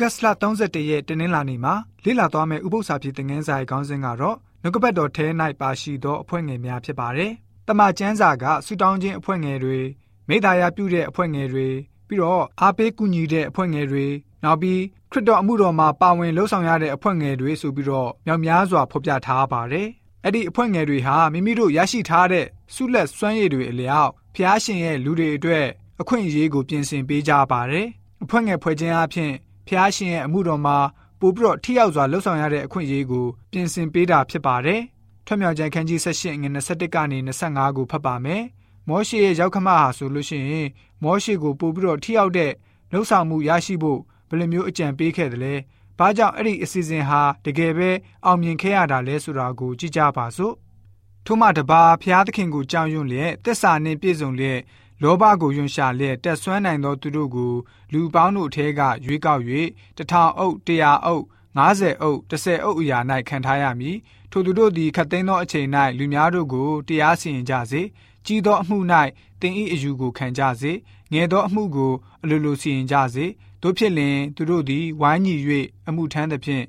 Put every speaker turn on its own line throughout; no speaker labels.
ဂတ်စ်လ31ရက်တနင်္လာနေ့မှာလေ့လာသွားမယ့်ဥပုသ္စာဖြစ်တဲ့ငန်းစာရဲ့ခေါင်းစဉ်ကတော့နှုတ်ကပတ်တော်ထဲ၌ပါရှိသောအဖွဲ့ငယ်များဖြစ်ပါတယ်။တမန်ကျမ်းစာကဆူတောင်းခြင်းအဖွဲ့ငယ်တွေမိသားရပြုတဲ့အဖွဲ့ငယ်တွေပြီးတော့အားပေးကူညီတဲ့အဖွဲ့ငယ်တွေနောက်ပြီးခရစ်တော်အမှုတော်မှာပါဝင်လှုပ်ဆောင်ရတဲ့အဖွဲ့ငယ်တွေဆိုပြီးတော့မြောက်များစွာဖော်ပြထားပါတယ်။အဲ့ဒီအဖွဲ့ငယ်တွေဟာမိမိတို့ရရှိထားတဲ့ဆုလက်စွမ်းရည်တွေအလျောက်ဖျားရှင်ရဲ့လူတွေအတွက်အခွင့်အရေးကိုပြင်ဆင်ပေးကြပါတယ်။အဖွဲ့ငယ်ဖွဲ့ခြင်းအပြင် ဖျားရှင်ရဲ့အမှုတော်မှာပို့ပြီးတော့ထိရောက်စွာလှုပ်ဆောင်ရတဲ့အခွင့်အရေးကိုပြင်ဆင်ပေးတာဖြစ်ပါတယ်။ထွတ်မြောက်ကျမ်းခန်းကြီး78ငွေ21ကနေ25ကိုဖတ်ပါမယ်။မောရှေရဲ့ရောက်ခမဟာဆိုလို့ရှိရင်မောရှေကိုပို့ပြီးတော့ထိရောက်တဲ့လှုပ်ဆောင်မှုရရှိဖို့ဘယ်လိုမျိုးအကြံပေးခဲ့တယ်လဲ။ဘာကြောင့်အဲ့ဒီအစီအစဉ်ဟာတကယ်ပဲအောင်မြင်ခဲ့ရတာလဲဆိုတာကိုကြည့်ကြပါစို့။ထို့မှတပါဖျားသခင်ကိုကြောက်ရွံ့လျက်တစ္ဆာနှင့်ပြည့်စုံလျက် လောဘကိုယွန်ရှာလျက်တက်ဆွမ်းနိုင်သောသူတို့ကို လူပေါင်းတို့ထဲကရွေးကောက်၍တထောင်အုပ်တရာအုပ်90အုပ်30အုပ်အရာ၌ခံထားရမည်ထိုသူတို့သည်ခတ်သိမ်းသောအချိန်၌လူများတို့ကိုတရားစီရင်ကြစေကြီးသောအမှု၌တင်ဤအယူကိုခံကြစေငယ်သောအမှုကိုအလိုလိုစီရင်ကြစေတို့ဖြစ်လင်သူတို့သည်ဝိုင်းညီ၍အမှုထမ်းသဖြင့်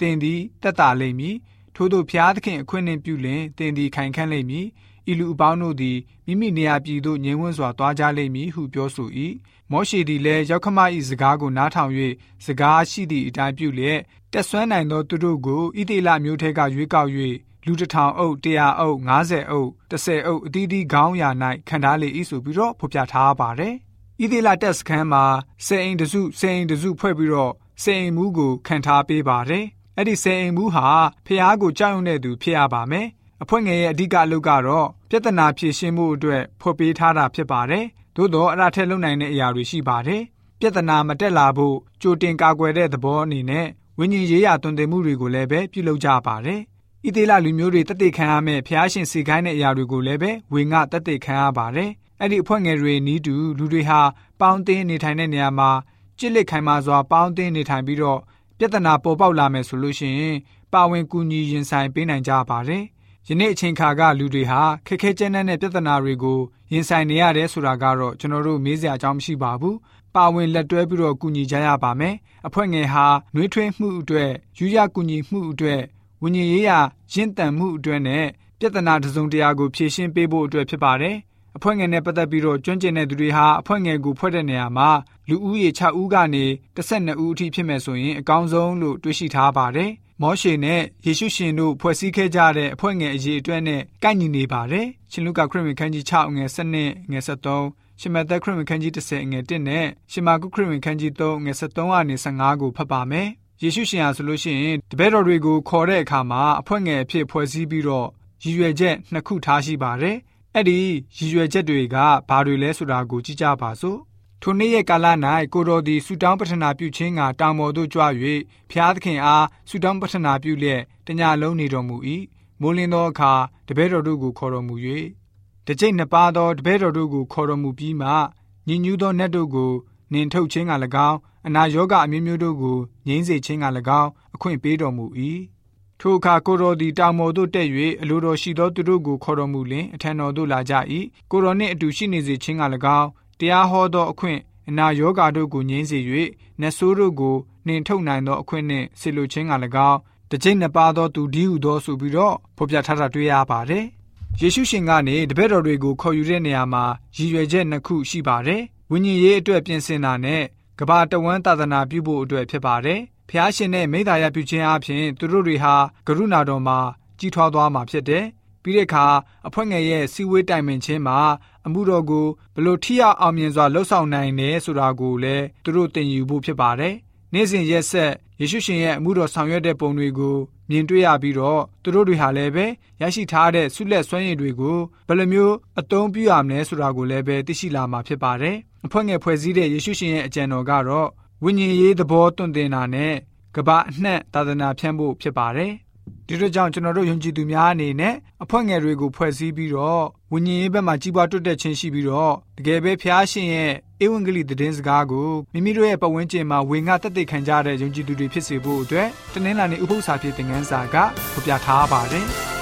တင်သည်တက်တာလိမ့်မည်ထို့သောဖျားသခင်အခွင့်နှင့်ပြုလင်တင်သည်ခိုင်ခန့်လိမ့်မည် ဤလူအပေါင်းတို့သည်မိမိနေရာပြည်သို့ငြိမ်ဝှက်စွာသွားကြလိမ့်မည်ဟုပြောဆို၏မောရှေသည်လည်းရောက်ခမ၏စကားကိုနားထောင်၍စကားရှိသည့်အတိုင်းပြုလျက်တက်ဆွမ်းနိုင်သောသူတို့ကိုဣသေလမျိုးထဲကရွေးကောက်၍လူတစ်ထောင်အုပ်တရာအုပ်90အုပ်30အုပ်အသီးသီးခေါင်းရာ၌ခံထားလေ၏ဆိုပြီးတော့ဖော်ပြထားပါတယ်ဣသေလတက်စခန်းမှာစေအိမ်တစုစေအိမ်တစုဖွဲ့ပြီးတော့စေအိမ်မူးကိုခံထားပေးပါတယ်အဲ့ဒီစေအိမ်မူးဟာဖះကိုကြောက်ရွံ့တဲ့သူဖြစ်ရပါမယ် အဖွဲ့ငယ်ရဲ့အဓိကအလုပ်ကတော့ပြဿနာဖြေရှင်းမှုအတွက်ဖွပေးထားတာဖြစ်ပါတယ်။သို့တော့အဲ့ဒါထက်လုံနိုင်တဲ့အရာတွေရှိပါတယ်။ပြဿနာမတက်လာဖို့ကြိုတင်ကာကွယ်တဲ့သဘောအနေနဲ့ဝိညာဉ်ရေးရာတွင်တင်မှုတွေကိုလည်းပဲပြုလုပ်ကြပါတယ်။ဣသေလလူမျိုးတွေတသက်ခံရမယ့်ဖျားရှင်စီခိုင်းတဲ့အရာတွေကိုလည်းပဲဝေငှတသက်ခံရပါတယ်။အဲ့ဒီအဖွဲ့ငယ်တွေနီးတူလူတွေဟာပေါင်းတင်းနေထိုင်တဲ့နေရာမှာကြစ်လက်ခိုင်မာစွာပေါင်းတင်းနေထိုင်ပြီးတော့ပြဿနာပေါ်ပေါက်လာမယ်ဆိုလို့ရှိရင်ပါဝင်ကူညီရင်ဆိုင်ပေးနိုင်ကြပါတယ်။ ယနေ့အချိန်ခါကလူတွေဟာခက်ခဲကျန်းတဲ့ပြဿနာတွေကိုရင်ဆိုင်နေရတယ်ဆိုတာကတော့ကျွန်တော်တို့မေးစရာအကြောင်းမရှိပါဘူး။ပါဝင်လက်တွဲပြီးတော့ကူညီကြရပါမယ်။အဖွဲ့ငယ်ဟာနှွေးထွေးမှုအတွက်ယူရကူညီမှုအတွက်ဝิญဉ်ရေးရာရင့်တန်မှုအတွက်နဲ့ပြဿနာတစုံတရာကိုဖြေရှင်းပေးဖို့အတွက်ဖြစ်ပါတယ်။အဖွဲ့ငယ်နဲ့ပတ်သက်ပြီးတော့ကျွမ်းကျင်တဲ့သူတွေဟာအဖွဲ့ငယ်ကိုဖွဲ့တဲ့နေရာမှာလူဦးရေ6ဦးကနေ12ဦးအထိဖြစ်မယ်ဆိုရင်အကောင်းဆုံးလို့တွေးရှိထားပါတယ်။ မောရှေနဲ့ယေရှုရှင်တို့ဖွဲ့စည်းခဲ့ကြတဲ့အဖွဲ့ငယ်အရေးအတွက်နဲ့ကိုက်ညီနေပါတယ်။ရှင်လုကာခရစ်ဝင်ခန်းကြီး6ငယ်7ငယ်73ရှမသက်ခရစ်ဝင်ခန်းကြီး30ငယ်1နဲ့ရှမာကုခရစ်ဝင်ခန်းကြီး3ငယ်73ကနေ15ကိုဖတ်ပါမယ်။ယေရှုရှင်ဟာဆိုလို့ရှိရင်တပည့်တော်တွေကိုခေါ်တဲ့အခါမှာအဖွဲ့ငယ်အဖြစ်ဖွဲ့စည်းပြီးတော့ရည်ရွယ်ချက်နှစ်ခုထားရှိပါတယ်။အဲ့ဒီရည်ရွယ်ချက်တွေကဘာတွေလဲဆိုတာကိုကြည့်ကြပါစို့ ထိုနေ့ရဲ့ကာလ၌ကိုတော်သည်ဆူတောင်းပတနာပြုခြင်းကတောင်ပေါ်သို့ကြွ၍ဖျားသခင်အားဆူတောင်းပတနာပြုလျက်တညလုံးနေတော်မူ၏မိုးလင်းသောအခါတပည့်တော်တို့ကိုခေါ်တော်မူ၍တကြိတ်နှစ်ပါးသောတပည့်တော်တို့ကိုခေါ်တော်မူပြီးမှညင်ညူးသောနတ်တို့ကိုနှင်ထုတ်ခြင်းက၎င်းအနာရောဂအမျိုးမျိုးတို့ကိုငြိမ်းစေခြင်းက၎င်းအခွင့်ပေးတော်မူ၏ထိုအခါကိုတော်သည်တောင်ပေါ်သို့တက်၍အလိုတော်ရှိသောသူတို့ကိုခေါ်တော်မူလင်အထံတော်သို့လာကြ၏ကိုတော်နှင့်အတူရှိနေစေခြင်းက၎င်း တရားဟောသောအခွင့်အနာယောဂါတို့ကိုငြိမ်းစေ၍နတ်ဆိုးတို့ကိုနှင်ထုတ်နိုင်သောအခွင့်နှင့်ဆေလိုခြင်းက၎င်းတကြိတ်နှစ်ပါးသောသူဒီဟုသောဆိုပြီးတော့ဖော်ပြထားတာတွေ့ရပါတယ်။ယေရှုရှင်ကနေတပည့်တော်တွေကိုခေါ်ယူတဲ့နေရာမှာရည်ရွယ်ချက်နှစ်ခုရှိပါတယ်။ဝိညာဉ်ရေးအတွက်ပြင်ဆင်တာနဲ့ကဘာတဝမ်းသာသနာပြုဖို့အတွက်ဖြစ်ပါတယ်။ဖျားရှင်နဲ့မိသားရပြုခြင်းအပြင်သူတို့တွေဟာကရုဏာတော်မှာကြီးထွားသွားမှာဖြစ်တယ်။ ပြီးတဲ့အခါအဖွဲ့ငယ်ရဲ့စီဝေးတိုင်ပင်ခြင်းမှာအမှုတော်ကိုဘလို့ထိရောက်အောင်မြင်စွာလှုပ်ဆောင်နိုင်တယ်ဆိုတာကိုလည်းသူတို့သင်ယူဖို့ဖြစ်ပါတယ်။နေ့စဉ်ရက်ဆက်ယေရှုရှင်ရဲ့အမှုတော်ဆောင်ရွက်တဲ့ပုံတွေကိုမြင်တွေ့ရပြီးတော့သူတို့တွေဟာလည်းပဲရရှိထားတဲ့ဆုလက်စွမ်းရည်တွေကိုဘယ်လိုမျိုးအသုံးပြုရမလဲဆိုတာကိုလည်းပဲသိရှိလာမှာဖြစ်ပါတယ်။အဖွဲ့ငယ်ဖွဲ့စည်းတဲ့ယေရှုရှင်ရဲ့အကြံတော်ကတော့ဝိညာဉ်ရေးသဘောတွင်တင်တာနဲ့ကဘာအနှံ့သာသနာဖြန့်ဖို့ဖြစ်ပါတယ်။ ဒီလိုကြောင့်ကျွန်တော်တို့ယုံကြည်သူများအနေနဲ့အဖွဲ့ငယ်တွေကိုဖွဲ့စည်းပြီးတော့ဝိညာဉ်ရေးဘက်မှာကြီးပွားတိုးတက်ခြင်းရှိပြီးတော့တကယ်ပဲဖျားရှင်ရဲ့ဧဝံဂေလိသတင်းစကားကိုမိမိတို့ရဲ့ပတ်ဝန်းကျင်မှာဝေငှတက်တဲ့ခံကြတဲ့ယုံကြည်သူတွေဖြစ်စေဖို့အတွက်တနင်္လာနေ့ဥပုသ္စာပြေသင်ခန်းစာကဖော်ပြထားပါတယ်။